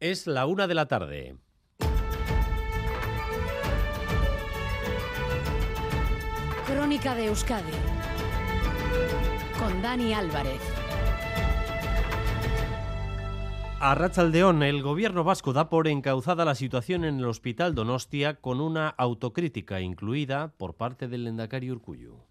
Es la una de la tarde. Crónica de Euskadi con Dani Álvarez. A Rachaldeón, el gobierno vasco da por encauzada la situación en el hospital Donostia con una autocrítica incluida por parte del Lendakari Urkullu.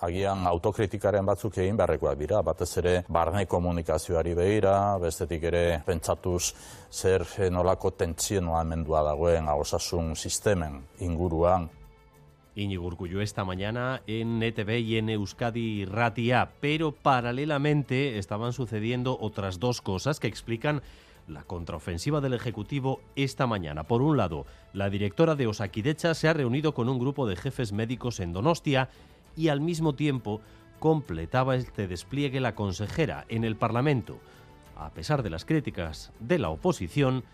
Agian autokritikaren batzuk egin beharrekoak dira, batez ere barne komunikazioari begira, bestetik ere pentsatuz zer nolako tentsionoa mendua dagoen osasun sistemen inguruan. Íñigo Urkullu esta mañana en ETV y en Euskadi Ratia, pero paralelamente estaban sucediendo otras dos cosas que explican la contraofensiva del Ejecutivo esta mañana. Por un lado, la directora de Osakidecha se ha reunido con un grupo de jefes médicos en Donostia y al mismo tiempo completaba este despliegue la consejera en el Parlamento. A pesar de las críticas de la oposición,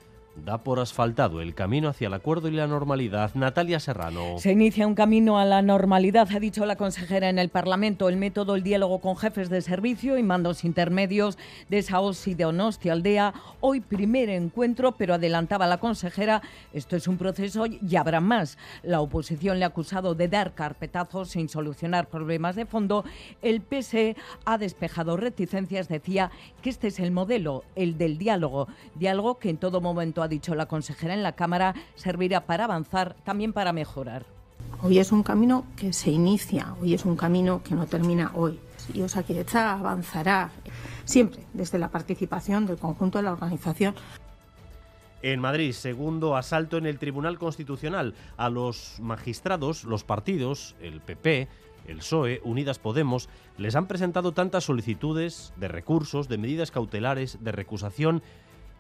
da por asfaltado el camino hacia el acuerdo y la normalidad. Natalia Serrano. Se inicia un camino a la normalidad, ha dicho la consejera en el Parlamento. El método, el diálogo con jefes de servicio y mandos intermedios de Saos y de Onostia Aldea. Hoy primer encuentro, pero adelantaba la consejera, esto es un proceso y habrá más. La oposición le ha acusado de dar carpetazos sin solucionar problemas de fondo. El PSE ha despejado reticencias, decía que este es el modelo, el del diálogo. Diálogo que en todo momento ha dicho la consejera en la Cámara, servirá para avanzar, también para mejorar. Hoy es un camino que se inicia, hoy es un camino que no termina hoy. Y Osakidecha avanzará siempre desde la participación del conjunto de la organización. En Madrid, segundo asalto en el Tribunal Constitucional. A los magistrados, los partidos, el PP, el PSOE, Unidas Podemos, les han presentado tantas solicitudes de recursos, de medidas cautelares, de recusación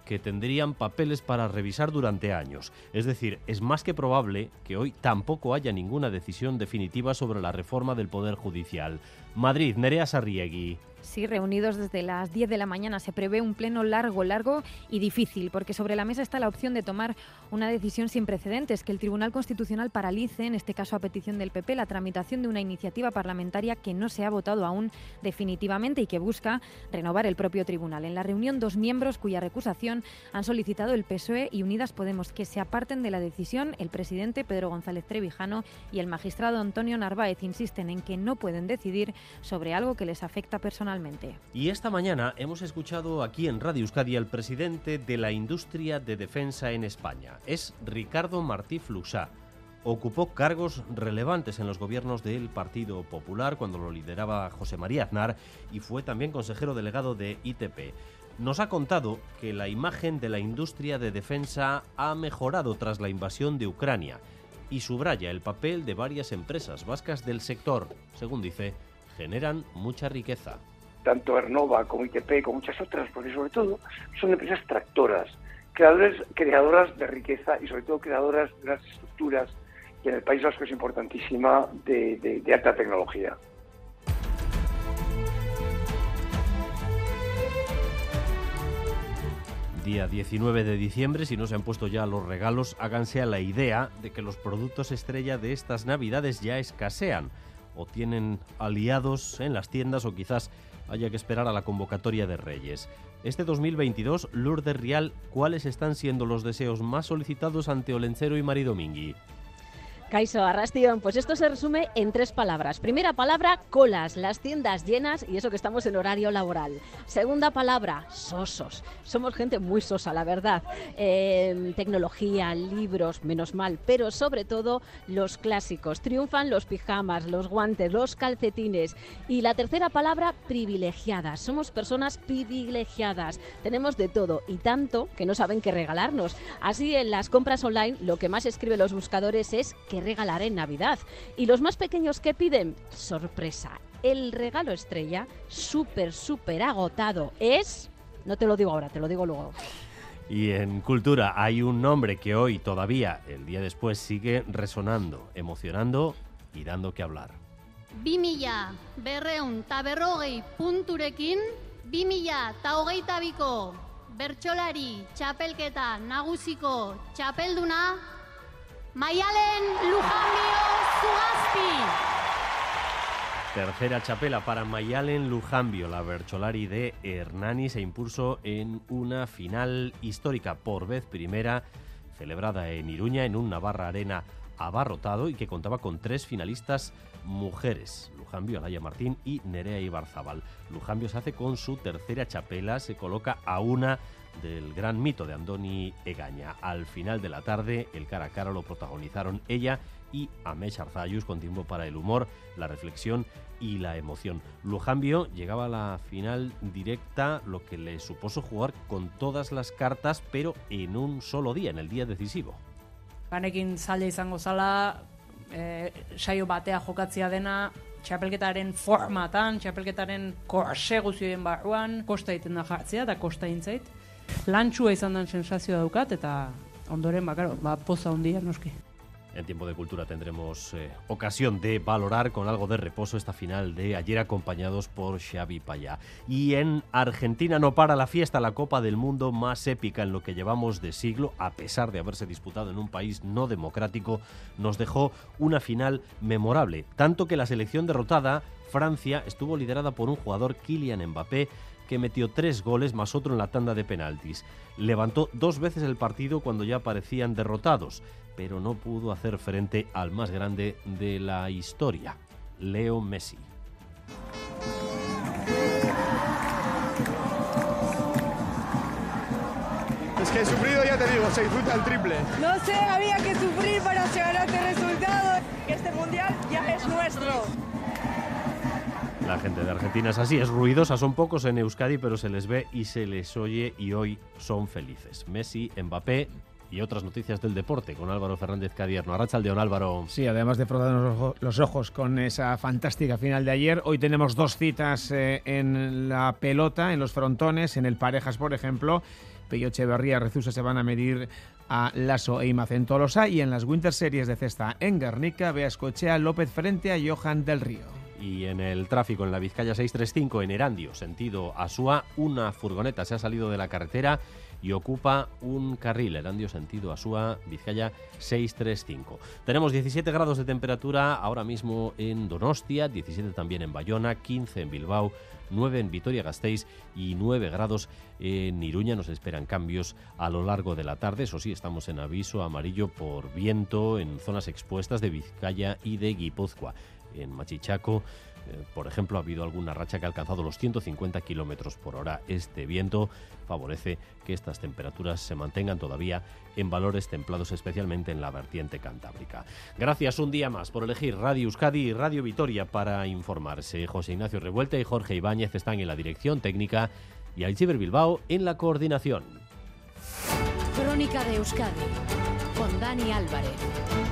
que tendrían papeles para revisar durante años. Es decir, es más que probable que hoy tampoco haya ninguna decisión definitiva sobre la reforma del Poder Judicial. Madrid, Nerea Sarriegui. Sí, reunidos desde las 10 de la mañana. Se prevé un pleno largo, largo y difícil, porque sobre la mesa está la opción de tomar una decisión sin precedentes, que el Tribunal Constitucional paralice, en este caso a petición del PP, la tramitación de una iniciativa parlamentaria que no se ha votado aún definitivamente y que busca renovar el propio tribunal. En la reunión, dos miembros cuya recusación han solicitado el PSOE y Unidas Podemos que se aparten de la decisión. El presidente Pedro González Trevijano y el magistrado Antonio Narváez insisten en que no pueden decidir sobre algo que les afecta personalmente. Y esta mañana hemos escuchado aquí en Radio Euskadi al presidente de la industria de defensa en España. Es Ricardo Martí Fluxá. Ocupó cargos relevantes en los gobiernos del Partido Popular cuando lo lideraba José María Aznar y fue también consejero delegado de ITP. Nos ha contado que la imagen de la industria de defensa ha mejorado tras la invasión de Ucrania y subraya el papel de varias empresas vascas del sector. Según dice, generan mucha riqueza tanto Ernova como ITP, como muchas otras, porque sobre todo son empresas tractoras, creadores, creadoras de riqueza y sobre todo creadoras de las estructuras que en el País Vasco es importantísima de, alta tecnología. Día 19 de diciembre, si no se han puesto ya los regalos, háganse a la idea de que los productos estrella de estas navidades ya escasean o tienen aliados en las tiendas o quizás haya que esperar a la convocatoria de Reyes. Este 2022, Lourdes Rial, ¿cuáles están siendo los deseos más solicitados ante Olencero y Maridomingui? Caiso Arrastión, pues esto se resume en tres palabras. Primera palabra, colas, las tiendas llenas y eso que estamos en horario laboral. Segunda palabra, sosos. Somos gente muy sosa, la verdad. Eh, tecnología, libros, menos mal, pero sobre todo los clásicos. Triunfan los pijamas, los guantes, los calcetines. Y la tercera palabra, privilegiadas. Somos personas privilegiadas. Tenemos de todo y tanto que no saben qué regalarnos. Así en las compras online lo que más escriben los buscadores es que regalar en Navidad. Y los más pequeños que piden, sorpresa. El regalo estrella, súper, súper agotado, es... No te lo digo ahora, te lo digo luego. Y en cultura hay un nombre que hoy todavía, el día después, sigue resonando, emocionando y dando que hablar. Bimilla, berreun ta berrogei punturekin, bimilla ta hogeita biko txapelketa nagusiko txapelduna Maialen Lujambio. Tercera chapela para Mayalen Lujambio. La Bercholari de Hernani se impuso en una final histórica por vez primera, celebrada en Iruña en un Navarra Arena abarrotado y que contaba con tres finalistas mujeres, Lujambio, Alaya Martín y Nerea Ibarzabal. Lujambio se hace con su tercera chapela, se coloca a una del gran mito de Andoni Egaña. Al final de la tarde, el cara a cara lo protagonizaron ella y Amesh Arzayus con tiempo para el humor, la reflexión y la emoción. Lujambio llegaba a la final directa, lo que le supuso jugar con todas las cartas, pero en un solo día, en el día decisivo. Ganekin zaila izango zala, e, saio batea jokatzia dena, txapelketaren formatan, txapelketaren korse guztioen barruan, kosta egiten da jartzea, da kosta intzait. Lantxua izan den sensazioa daukat, eta ondoren, bakaro, ba, poza hondia noski. En tiempo de cultura tendremos eh, ocasión de valorar con algo de reposo esta final de ayer acompañados por Xavi Payá. Y en Argentina no para la fiesta, la Copa del Mundo más épica en lo que llevamos de siglo, a pesar de haberse disputado en un país no democrático, nos dejó una final memorable, tanto que la selección derrotada, Francia, estuvo liderada por un jugador Kylian Mbappé que metió tres goles más otro en la tanda de penaltis. Levantó dos veces el partido cuando ya parecían derrotados pero no pudo hacer frente al más grande de la historia, Leo Messi. Es que he sufrido, ya te digo, se disfruta el triple. No sé, había que sufrir para llegar a La gente de Argentina es así, es ruidosa, son pocos en Euskadi, pero se les ve y se les oye y hoy son felices. Messi, Mbappé, y otras noticias del deporte con Álvaro Fernández Cadierno. Arrachaldeón, Álvaro. Sí, además de frotarnos los ojos con esa fantástica final de ayer, hoy tenemos dos citas eh, en la pelota, en los frontones, en el Parejas, por ejemplo. Pello Echeverría, Rezusa se van a medir a Lasso e Imaz en Tolosa y en las Winter Series de cesta en Guernica, Beascochea López frente a Johan del Río. Y en el tráfico en la Vizcaya 635 en Erandio, sentido Asúa, una furgoneta se ha salido de la carretera y ocupa un carril, Erandio sentido Asúa, Vizcaya 635. Tenemos 17 grados de temperatura ahora mismo en Donostia, 17 también en Bayona, 15 en Bilbao, 9 en Vitoria-Gasteiz y 9 grados en Iruña. Nos esperan cambios a lo largo de la tarde. Eso sí, estamos en aviso amarillo por viento en zonas expuestas de Vizcaya y de Guipúzcoa. En Machichaco eh, por ejemplo, ha habido alguna racha que ha alcanzado los 150 kilómetros por hora. Este viento favorece que estas temperaturas se mantengan todavía en valores templados, especialmente en la vertiente cantábrica. Gracias un día más por elegir Radio Euskadi y Radio Vitoria para informarse. José Ignacio Revuelta y Jorge Ibáñez están en la dirección técnica y Alciber Bilbao en la coordinación. Crónica de Euskadi con Dani Álvarez.